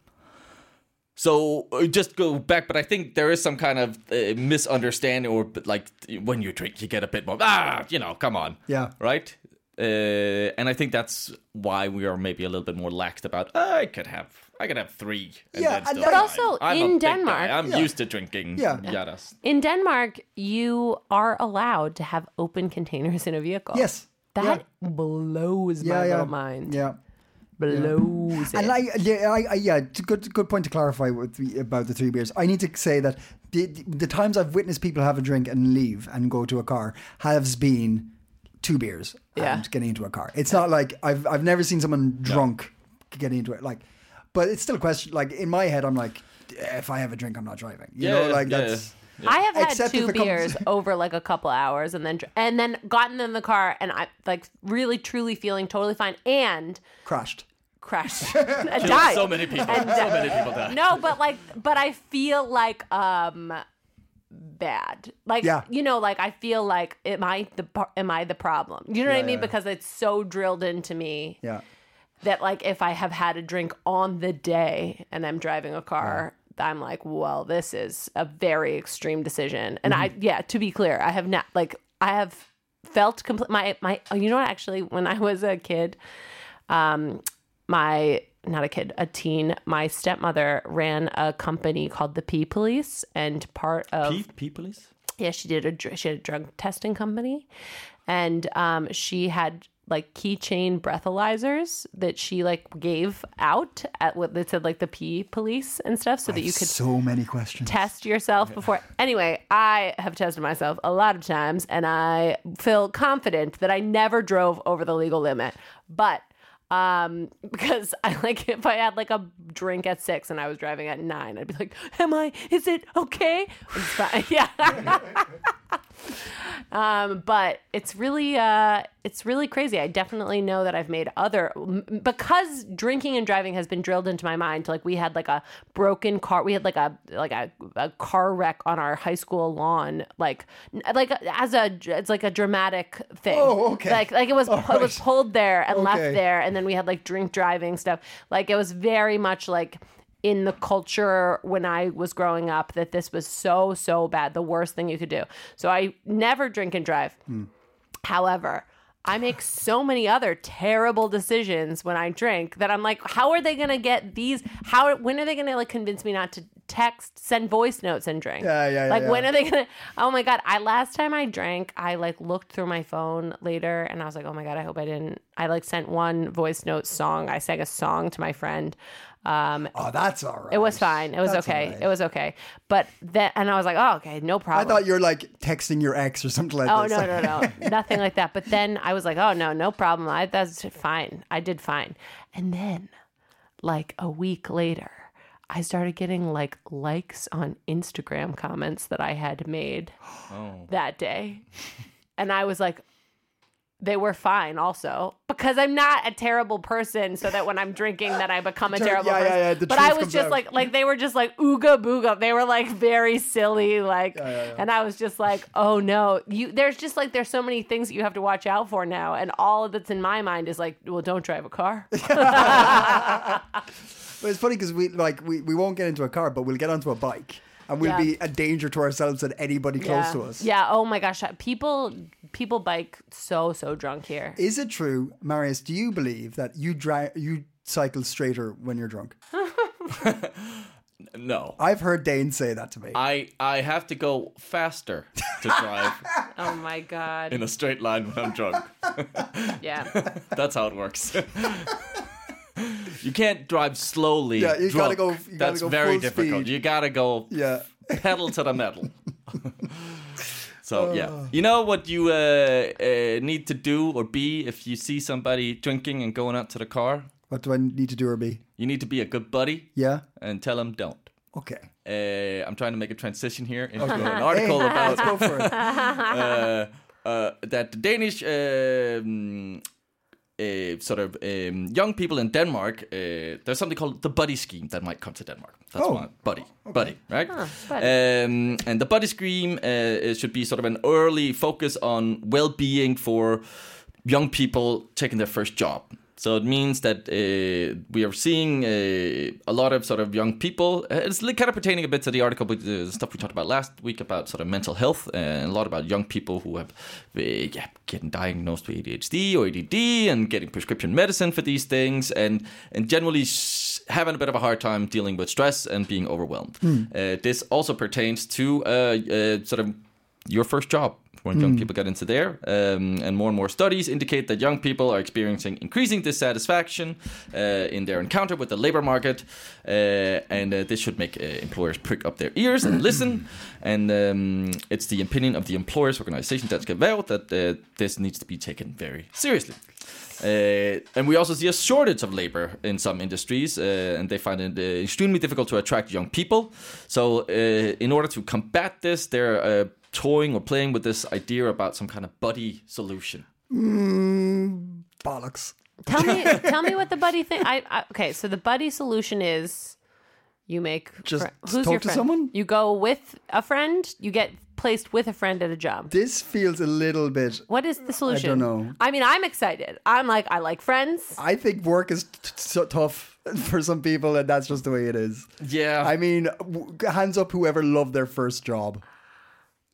so uh, just go back, but I think there is some kind of uh, misunderstanding, or like when you drink, you get a bit more. Ah, you know, come on, Yeah. right. Uh, and I think that's why we are maybe a little bit more laxed about. I could have, I could have three. And Yeah, then still But fine. also I'm in. Denmark- I'm Yeah. used to drinking. Yeah. yadas. In Denmark, you are allowed to have open containers in a vehicle. Yes. That blows yeah, my yeah, little mind. Yeah. Blows it. And like, yeah, I, I, yeah, it's a good, good point to clarify with the, about the three beers. I need to say that the, the times I've witnessed people have a drink and leave and go to a car has been two beers Yeah. and getting into a car. It's not like I've, I've never seen someone drunk getting into it. Like, but it's still a question. Like in my head, I'm like, if I have a drink, I'm not driving. You Yeah, know, like yeah, that's. I have had Except if two it comes- beers over like a couple hours and then and then gotten in the car and I like really truly feeling totally fine and Crashed. crashed. I died. So many people. And, so many people die. No, but like but I feel like um bad. Like Yeah. you know like I feel like am I the am I the problem? You know what I mean yeah. because it's so drilled into me Yeah. that like if I have had a drink on the day and I'm driving a car, I'm like, well, this is a very extreme decision. And I, yeah, to be clear, I have not like I have felt complete. My my, oh, you know what? Actually, when I was a kid, um, my not a kid, a teen, my stepmother ran a company called the P Police, and part of pee police? yeah, she did a she had a drug testing company, and um, she had like keychain breathalyzers that she like gave out at what they said like the P police and stuff, so that you could so many questions. test yourself before. Anyway, I have tested myself a lot of times, and I feel confident that I never drove over the legal limit, but. Um, because I like if I had like a drink at six and I was driving at nine, I'd be like, "Am I? Is it okay?" Yeah. Um, but it's really, uh, it's really crazy. I definitely know that I've made other because drinking and driving has been drilled into my mind. Like we had like a broken car, we had like a like a, a car wreck on our high school lawn, like like as a it's like a dramatic thing. Oh, okay. Like like it was All it was pulled there and left there, and then we had like drink driving stuff. Like it was very much like in the culture when I was growing up that this was so so bad, the worst thing you could do. So I never drink and drive. However, I make so many other terrible decisions when I drink that I'm like, how are they going to get these? How when are they going to like convince me not to text, send voice notes, and drink. Yeah, yeah, yeah, Like when are they gonna? Oh my god! I last time I drank, I like looked through my phone later, and I was like, oh my god, I hope I didn't. I like sent one voice note song. I sang a song to my friend. Um, Oh, that's all right. it was fine. It was That's okay. all right. It was okay. But then, and I was like, oh, okay, no problem. I thought you were like texting your ex or something like that. Oh this. no no no nothing like that. But then I was like, oh no no problem. I that's fine. I did fine. And then, like a week later, I started getting like likes on Instagram comments that I had made that day, and I was like. They were fine also because I'm not a terrible person so that when I'm drinking that I become a Tur- terrible yeah, yeah, person. yeah, the but I was just out. like like they were just like ooga booga. They were like very silly like and I was just like, "Oh no. You there's just like there's so many things that you have to watch out for now and all of that's in my mind is like, well, don't drive a car." But it's funny because we like we, we won't get into a car, but we'll get onto a bike. And we'll Yeah. be a danger to ourselves and anybody close yeah. to us. Yeah, oh my gosh. People people bike so so drunk here. Is it true, Marius? Do you believe that you drive you cycle straighter when you're drunk? No. I've heard Dane say that to me. I I have to go faster to drive Oh my god. in a straight line when I'm drunk. Yeah. That's how it works. You can't drive slowly. Yeah, you gotta go- you gotta That's go very difficult. speed. You gotta go Yeah. pedal to the metal. so yeah, you know what you uh, uh, need to do or be if you see somebody drinking and going out to the car. what do I need to do or be? You need to be a good buddy Yeah. and tell them don't. Okay. Uh, I'm trying to make a transition here into an article Hey, about let's go for it. uh, uh, that the Danish um, uh, sort of um, young people in Denmark, uh, there's something called the buddy scheme that might come to Denmark. That's Oh. why buddy, buddy, right? buddy. Um, and the buddy scheme uh, it should be sort of an early focus on well-being for young people taking their first job. So it means that uh, we are seeing uh, a lot of sort of young people. uh, It's kind of pertaining a bit to the article with the stuff we talked about last week about sort of mental health and a lot about young people who have, uh, yeah, getting diagnosed with ADHD or ADD and getting prescription medicine for these things and and generally having a bit of a hard time dealing with stress and being overwhelmed. Uh, this also pertains to uh, uh, sort of your first job when young people get into there. Um, and more and more studies indicate that young people are experiencing increasing dissatisfaction uh, in their encounter with the labor market. Uh, and uh, this should make uh, employers prick up their ears and listen. And um, it's the opinion of the employers organization, Dansk Erhverv, that uh, this needs to be taken very seriously. Uh, and we also see a shortage of labor in some industries, uh, and they find it uh, extremely difficult to attract young people. So, uh, in order to combat this, they're uh, toying or playing with this idea about some kind of buddy solution. Mm, bollocks. Tell me tell me what the buddy thing I, I okay, so the buddy solution is you make Just fri- who's talk your to friend? someone? You go with a friend, you get placed with a friend at a job. This feels a little bit. What is the solution? I don't know. I mean, I'm excited. I'm like, I like friends. I think work is t- so tough for some people, and that's just the way it is. Yeah, I mean, w- hands up whoever loved their first job.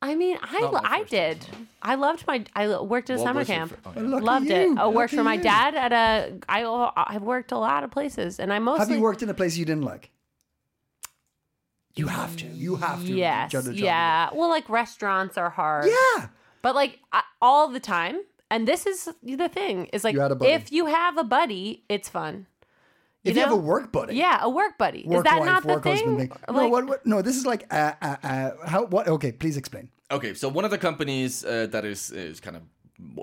I mean, I Not my I first did. I loved my. I worked at a What summer was your camp. fir- oh, yeah. Lucky Loved you. it. I worked for my you. dad at a. I I've worked a lot of places, and I mostly Have you worked in a place you didn't like? You have to. You have to. Yes. get a job. Yeah. Well, like restaurants are hard. Yeah. But like I, all the time, and this is the thing is like You had a buddy. if you have a buddy, it's fun. If you have a work buddy. Yeah, a work buddy. Work is that wife, not the work thing? husband thing. Like, no, what, what, no, this is like uh, uh, uh, how? What? Okay, please explain. Okay, so one of the companies uh, that is is kind of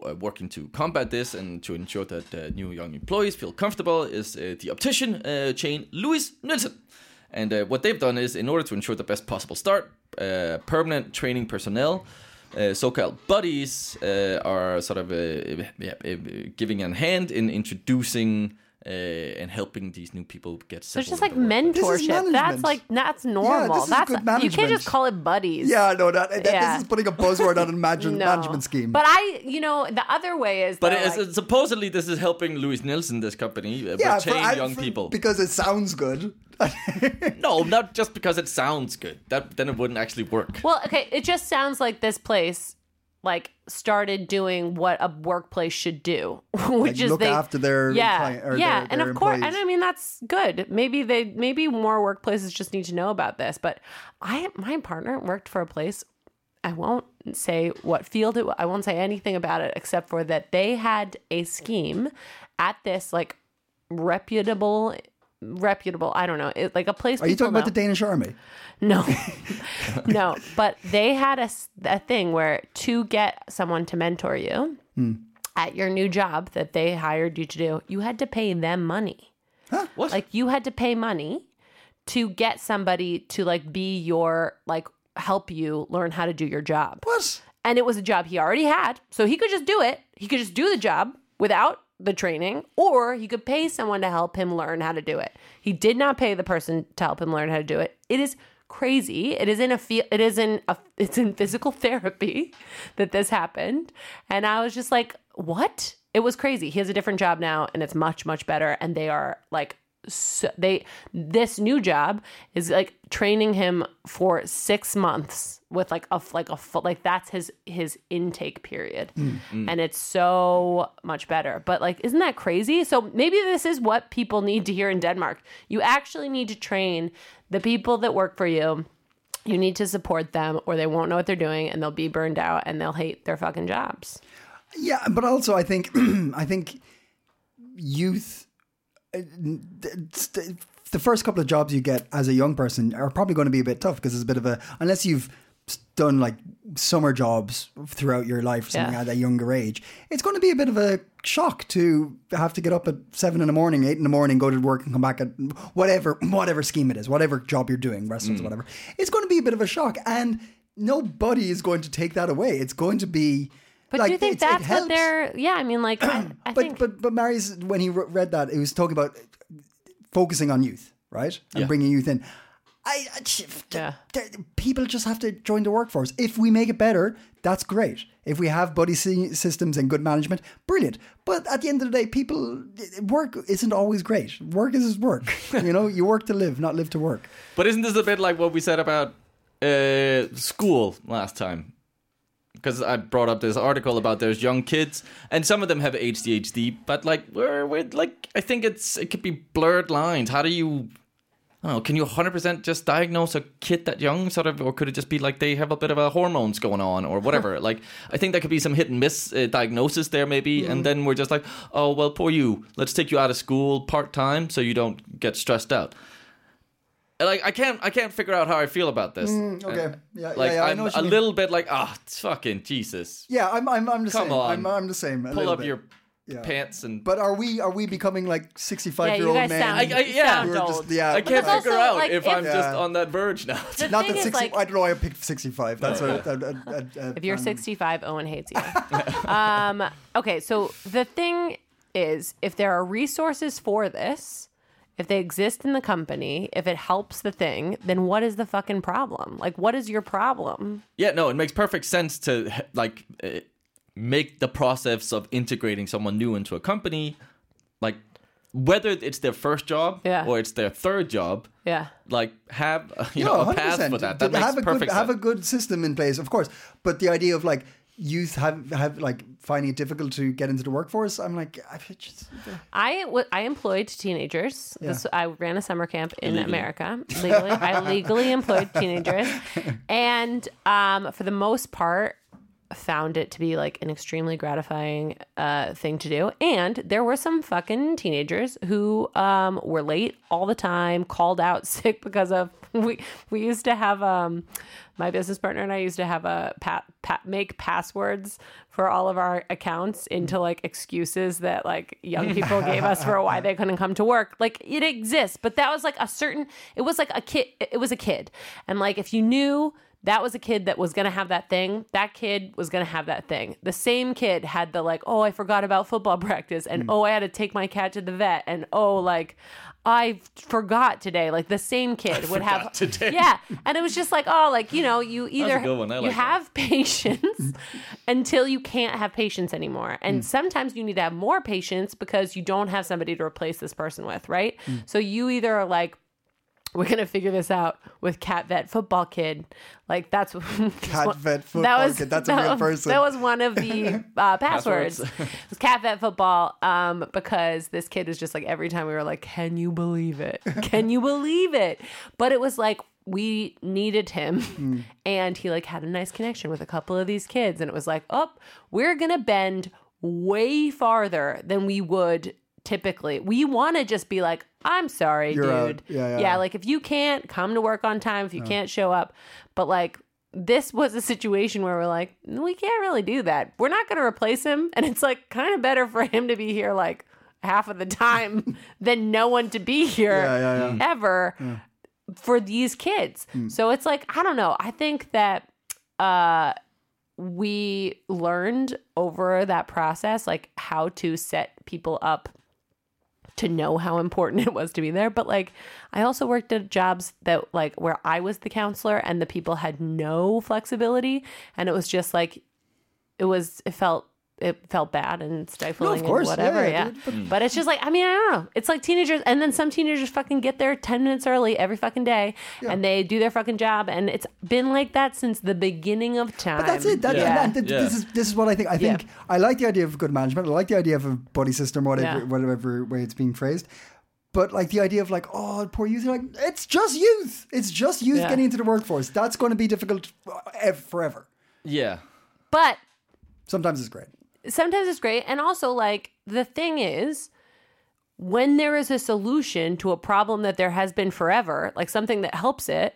uh, working to combat this and to ensure that uh, new young employees feel comfortable is uh, the optician uh, chain Louis Nielsen. And uh, what they've done is, in order to ensure the best possible start, uh, permanent training personnel, uh, so-called buddies, uh, are sort of uh, yeah, giving a hand in introducing uh, and helping these new people get. So it's just like the workplace. This is mentorship. That's like that's normal. this is that's good you can't just call it buddies. Yeah, no, that, that Yeah. this is putting a buzzword on a management, No. management scheme. But I, you know, the other way is But though, it's, like- supposedly this is helping Louis Nielsen, this company, uh, yeah, retain I- young for- people. because it sounds good. No, not just because it sounds good. That then it wouldn't actually work. Well, okay, it just sounds like this place like started doing what a workplace should do, which is look they after their yeah client- or yeah, their- and their of course, and. I mean that's good. Maybe they maybe more workplaces just need to know about this. But I my partner worked for a place. I won't say what field it. I won't say anything about it except for that they had a scheme at this like reputable reputable i don't know it, like a place Are you people talking about the Danish army? No, no. But they had a, a thing where to get someone to mentor you hmm. at your new job that they hired you to do, you had to pay them money. What? Like you had to pay money to get somebody to like be your like help you learn how to do your job. What? And it was a job he already had, so he could just do it. He could just do the job without the training, or he could pay someone to help him learn how to do it. He did not pay the person to help him learn how to do it. It is crazy. It is in a feel. It is in a. It's in physical therapy that this happened, and I was just like, "What?" It was crazy. He has a different job now, and it's much much better. And they are like so they this new job is like training him for six months with like a like a full like that's his his intake period. Mm. Mm. And it's so much better. But like isn't that crazy? So maybe this is what people need to hear in denmark. You actually need to train the people that work for you. You need to support them or they won't know what they're doing and they'll be burned out and they'll hate their fucking jobs. Yeah, but also I think I think youth. The first couple of jobs you get as a young person are probably going to be a bit tough because it's a bit of a unless you've done like summer jobs throughout your life or something Yeah. at a younger age. It's going to be a bit of a shock to have to get up at seven in the morning, eight in the morning, go to work and come back at whatever whatever scheme it is, whatever job you're doing, restaurants, mm. whatever. It's going to be a bit of a shock, and nobody is going to take that away. It's going to be. But like, do you think it's- it that's what helps. they're yeah i mean like i, I but think but but Marius, when he re- read that, he was talking about focusing on youth, right, and Yeah. bringing youth in. I, I Yeah. th- people just have to join the workforce. If we make it better, that's great. If we have buddy systems and good management, brilliant. But at the end of the day, people work isn't always great. Work is work. you know, you work to live, not live to work. But isn't this a bit like what we said about uh, school last time? Because I brought up this article about there's young kids, and some of them have ADHD, but like we're, we're like I think it's it could be blurred lines. How do you? I don't know. Can you 100% just diagnose a kid that young, sort of, or could it just be like they have a bit of a hormones going on or whatever? like, I think there could be some hit and miss uh, diagnosis there, maybe, and then we're just like, oh well, poor you. Let's take you out of school part time so you don't get stressed out like I can't I can't figure out how I feel about this. okay. Uh, Yeah, like yeah, yeah, I I'm know what a mean. little bit like ah fucking Jesus. Yeah, I'm I'm I'm the Come same. on. I'm I'm the same. a Pull up bit. your Yeah. pants and But are we are we becoming like sixty five yeah, year old guys men? sound, I- I- you yeah. sound old. just yeah. I can't figure also, out like, if, if- I'm just on that verge now. The Not thing that is, 60, like- I don't know why I picked 65. That's a, a, a, a, a If you're um, 65, Owen hates you. um, okay, so the thing is, if there are resources for this, if they exist in the company, if it helps the thing, then what is the fucking problem? Like, what is your problem? yeah, no, it makes perfect sense to like uh, make the process of integrating someone new into a company like whether it's their first job Yeah. or it's their third job. Yeah. Like have uh, you No, know a 100%. path for that. That But makes have a perfect good, sense. Have a good system in place, of course. But the idea of like youth have have like finding it difficult to get into the workforce, I'm like, I just, I w- I employed teenagers. This, I ran a summer camp in Illegally. America. Legally, I legally employed teenagers, and um, for the most part, found it to be like an extremely gratifying uh, thing to do. And there were some fucking teenagers who um, were late all the time, called out sick because of we we used to have um, my business partner and I used to have a pat, pat make passwords for all of our accounts into like excuses that like young people gave us for why they couldn't come to work. Like it exists, but that was like a certain. It was like a kid. It was a kid, and like if you knew that was a kid that was going to have that thing. That kid was going to have that thing. The same kid had the like, oh, I forgot about football practice, and hmm. oh, I had to take my cat to the vet, and oh, like I forgot today. Like the same kid would have today. Yeah, and it was just like, oh, like you know, you either. I you that. have patience until you can't have patience anymore, and hmm. sometimes you need to have more patience because you don't have somebody to replace this person with, right? Hmm. So you either are like we're gonna figure this out with cat vet football kid. Like that's Cat vet football kid, that's a that real was- person. That was one of the uh, passwords. it was cat vet football. Um, because this kid was just like every time we were like, "Can you believe it? Can you believe it?" But it was like we needed him, Hmm. and he like had a nice connection with a couple of these kids, and it was like, "Oh, we're gonna bend way farther than we would." Typically, we want to just be like, "I'm sorry, You're dude. Yeah, yeah. like if you can't come to work on time, if you can't show up, but like this was a situation where we're like, we can't really do that. We're not going to replace him, and it's like kind of better for him to be here like half of the time than no one to be here Yeah, yeah, yeah. ever for these kids. So it's like I don't know. I think that uh we learned over that process like how to set people up to know how important it was to be there. But like i also worked at jobs that like where i was the counselor and the people had no flexibility. And it was just like it was it felt it felt bad and stifling course. and whatever yeah, yeah, dude, but, it's just like i mean i don't know it's like teenagers and then some teenagers fucking get there 10 minutes early every fucking day and they do their fucking job and it's been like that since the beginning of time But that's it. That, yeah. and th- Yeah. This is this is what I think. I think I like the idea of good management. I like the idea of a body system, whatever Yeah. whatever way it's being phrased. But like the idea of like, oh, poor youth, like it's just youth. It's just youth Yeah. getting into the workforce. That's going to be difficult uh, forever. Yeah. but Sometimes it's great. Sometimes it's great. And also, like, the thing is, when there is a solution to a problem that there has been forever, like something that helps it,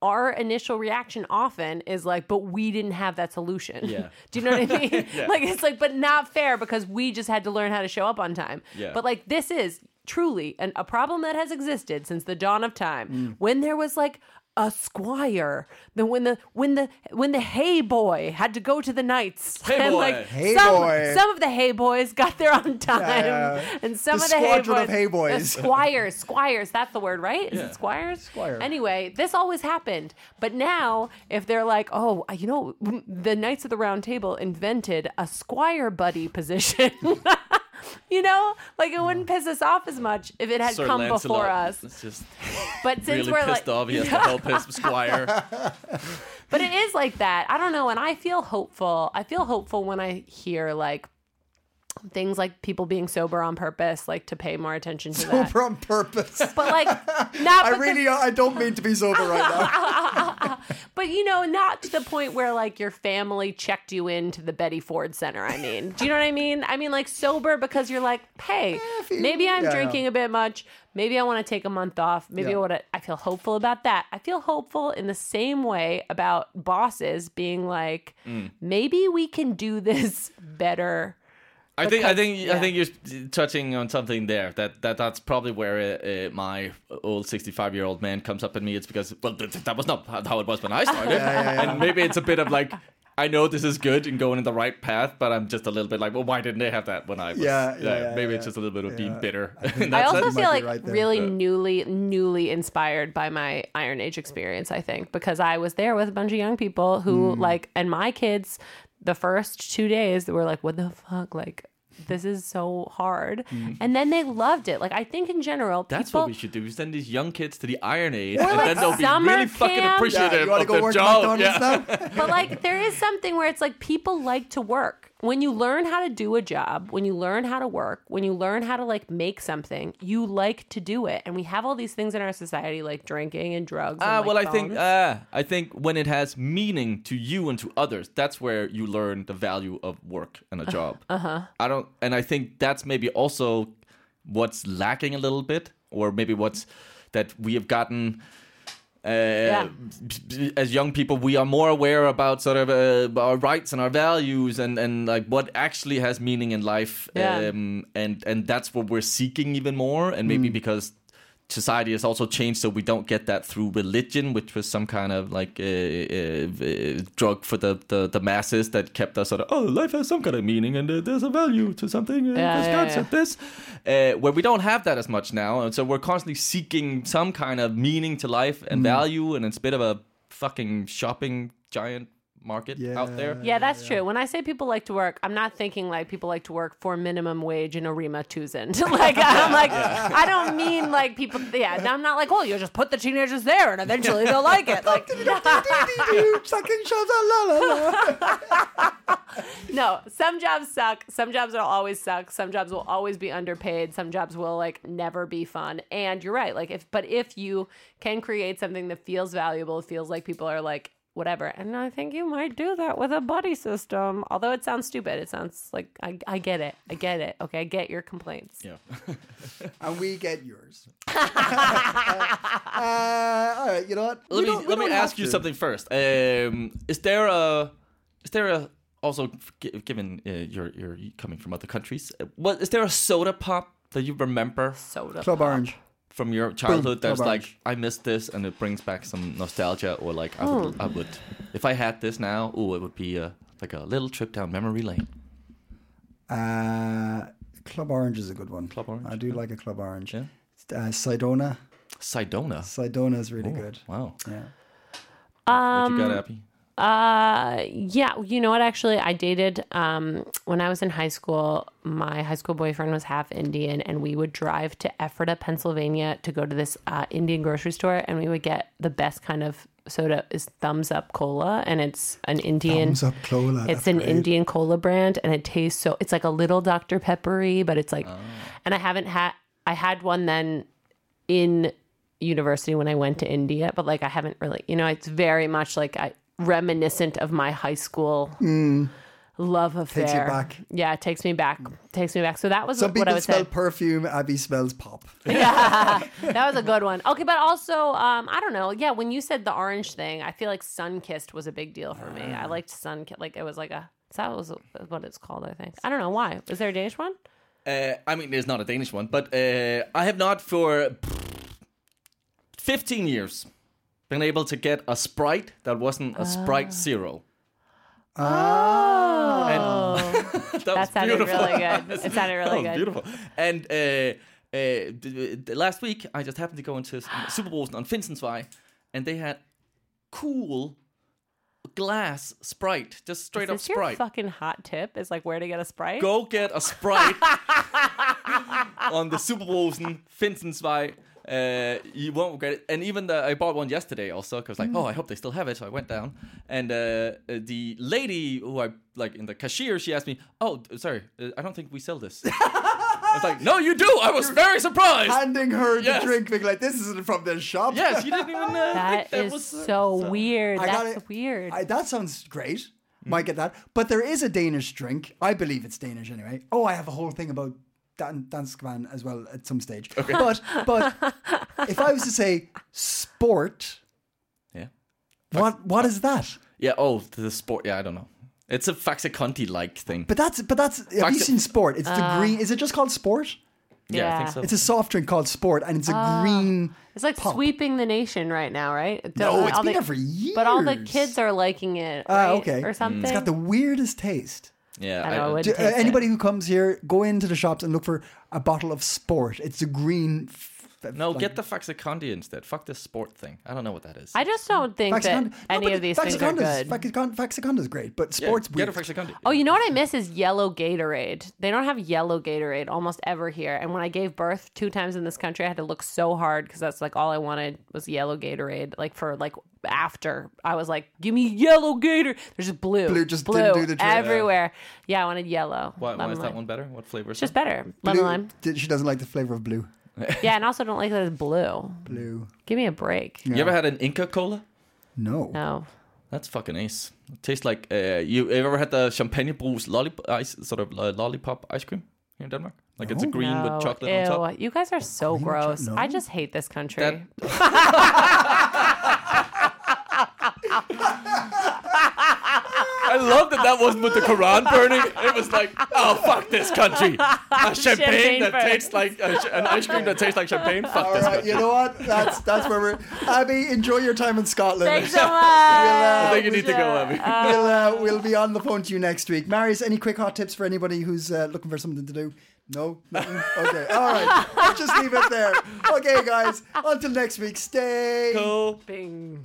our initial reaction often is like, but we didn't have that solution. Yeah. Do you know what I mean? yeah. Like, it's like, but not fair because we just had to learn how to show up on time. Yeah. But like, this is truly an, a problem that has existed since the dawn of time Mm. when there was like, a squire. Then when the when the when the hay boy had to go to the knights, Hey and boy. like Hey some, boy. some of the hay boys got there on time, Yeah. and some The of the hay squadron boys, of hay boys. the squires, squires. That's the word, right? Is Yeah. it squires? Squire. Anyway, this always happened, but now if they're like, oh, you know, the Knights of the Round Table invented a squire buddy position. You know, like it wouldn't piss us off as much if it had Sir come Lancelot before us. is just But since really we're pissed like, off. He has to help his squire. but it is like that. I don't know, and I feel hopeful. I feel hopeful when I hear like things like people being sober on purpose, like to pay more attention to that. Sober on purpose. But like, not I really, I don't mean to be sober right now. but you know, not to the point where like your family checked you into the Betty Ford Center. I mean, do you know what I mean? I mean, like sober because you're like, hey, you- maybe I'm yeah, drinking a bit much. Maybe I want to take a month off. Maybe Yeah. I want to. I feel hopeful about that. I feel hopeful in the same way about bosses being like, Mm. maybe we can do this better. I think I Because- think I think you're touching on something there. That that that's probably where uh, uh, my old 65 year old man comes up at me. It's because well, th- th- that was not how it was when I started, and maybe it's a bit of like. I know this is good and going in the right path, but I'm just a little bit like, well, why didn't they have that when I was? Yeah, yeah, yeah, maybe yeah. it's just a little bit of being bitter. I also you might feel like right there. really newly, newly inspired by my Iron Age experience. I think because I was there with a bunch of young people who Hmm. like, and my kids, the first two days that were like, "What the fuck?" Like, this is so hard, and then they loved it. Like, I think in general, Hmm. That's people, what we should do. We send these young kids to the Iron Age, Or and like then they'll be summer really fucking appreciative Yeah, you want of to go their work at job. Yeah. but like there is something where it's like people like to work when you learn how to do a job when you learn how to work when you learn how to like make something you like to do it and we have all these things in our society like drinking and drugs and, Ah, like, well, I think uh, I think when it has meaning to you and to others, that's where you learn the value of work and a job. Uh huh. I don't, and I think that's maybe also what's lacking a little bit, or maybe what's that we have gotten. Uh, As young people, we are more aware about sort of uh, our rights and our values, and, and like what actually has meaning in life, Yeah. um, and and that's what we're seeking even more. And maybe because society has also changed so we don't get that through religion which was some kind of like uh, uh, uh, drug for the, the, the masses that kept us sort of oh life has some kind of meaning and uh, there's a value to something uh, Yeah, this yeah, concept this uh, where we don't have that as much now and so we're constantly seeking some kind of meaning to life and Mm. value and it's a bit of a fucking shopping giant market Yeah. out there. Yeah, that's true. When I say people like to work, I'm not thinking like people like to work for minimum wage in a Rema 1000. like I'm like I don't mean like people. Yeah, I'm not like oh you just put the teenagers there and eventually they'll like it. Like Sucking shows, no, some jobs suck. Some jobs will always suck. Some jobs will always be underpaid. Some jobs will like never be fun. And you're right. Like if but if you can create something that feels valuable, feels like people are like whatever. And I think you might do that with a buddy system. Although it sounds stupid. It sounds like I, I get it. I get it. Okay, I get your complaints. Yeah. and we get yours. uh, all right, you know what? We let me let me ask have you to. something first. Um, is there a is there a also given uh, you're you're coming from other countries? uh, What is there a soda pop that you remember Soda. Club pop. Orange. From your childhood Club that's like I missed this and it brings back some nostalgia or like I would I would if I had this now, oh, it would be a, like a little trip down memory lane. Uh, Club Orange is a good one. Club Orange, I do like a Club Orange. Yeah. Uh, Cidona. Cidona. Cidona is really good. Wow. Yeah. what you got, Abby? Uh, yeah. You know what? Actually, I dated um when I was in high school. My high school boyfriend was half Indian, and we would drive to Ephrata, Pennsylvania, to go to this uh, Indian grocery store, and we would get the best kind of soda is Thums Up Cola, and it's an Indian. Thums Up Cola, It's an great. Indian cola brand, and it tastes so. It's like a little Dr Peppery, but it's like, and I haven't had. I had one then in university when I went to India, but like I haven't really, you know, it's very much like I reminiscent of my high school love affair. Mm. you back. Yeah, it takes me back. Takes me back. So that was Some what I people would smell say. perfume. Abby smells pop. yeah, that was a good one. Okay, but also, um, I don't know. Yeah, when you said the orange thing, I feel like Sunkist was a big deal for me. I liked sun ki- like it was like a. That was what it's called, I think. I don't know why. Is there a Danish one? Uh, I mean, there's not a Danish one, but uh, I have not for 15 years been able to get a Sprite that wasn't a Sprite Zero. Oh, that, that was sounded beautiful. really good. It sounded really that was good. beautiful. And uh, uh, d- d- last week, I just happened to go into Superbrugsen on Finsensvej, and they had cool glass Sprite, just straight Is up this your Sprite. fucking hot tip? Is like where to get a sprite? Go get a Sprite on the Superbrugsen Finsensvej. Uh, you won't regret it. And even the, I bought one yesterday also because like, oh, I hope they still have it. So I went down, and uh, uh, the lady who I like in the cashier, she asked me, "Oh, sorry, uh, I don't think we sell this." I was like, "No, you do." I was very surprised. Handing her the drink, being like, "This isn't from the shop." yes, you didn't even. Uh, That think that is was, uh, so weird. I That's gotta- weird. I, that sounds great. Might get that. But there is a Danish drink. I believe it's Danish anyway. Oh, I have a whole thing about Dan- Danskvand as well at some stage. Okay. But but if I was to say sport, Yeah. what what is that? Yeah. Oh, the sport. Yeah, I don't know. It's a Faxe Kondi like thing. But that's but that's have you seen sport? It's the uh, green. Is it just called sport? yeah, I think so. It's a soft drink called sport, and it's a ah. green. It's like pop. sweeping the nation right now, right? No, All it's been the- there for years. But all the kids are liking it, Ah, right? okay. or mm. something. It's got the weirdest taste. Yeah. I I would- Do- uh, taste it. anybody who comes here, go into the shops and look for a bottle of sport. It's a green. F- no, like- get the Faxe instead. Fuck this sport thing. I don't know what that is. I just don't think that Faxicon- no, any of these things are good. Faxicon- Faxe Kondi's great, but Yeah, sports get weird. a Faxe Oh, you know what I miss is yellow Gatorade. They don't have yellow Gatorade almost ever here. And when I gave birth two times in this country, I had to look so hard because that's like all I wanted was yellow Gatorade. Like for like after, I was like, "Give me yellow Gator." There's just blue, Blue just blue didn't do the trick. everywhere. Yeah, I wanted yellow. Why, why lemon is that one better? What flavor is It's just it? better. Lemon lime. She doesn't like the flavor of blue. Yeah, and also don't like that it's blue. Blue. Give me a break. You ever had an Inca Kola? No. No. That's fucking ace. It tastes like uh, you ever had the champagne bruise lollipop ice sort of uh, lollipop ice cream here in Denmark? Like it's a green No. with chocolate Ew. on top. You guys are so Green with cho- gross. no. I just hate this country. That- I love that that wasn't with the Quran burning. It was like, oh fuck this country. A champagne, Champagne that first. tastes like a, sh- an ice cream that tastes like champagne. Fuck All this right, country. you know what? That's that's where we're. Abby, enjoy your time in Scotland. Thanks so much. I think you need to go, Abby. we'll uh, we'll be on the phone to you next week. Marius, any quick hot tips for anybody who's uh, looking for something to do? No, nothing. Okay, all right. Let's just leave it there. Okay, guys. Until next week. Stay. Cool. Bing.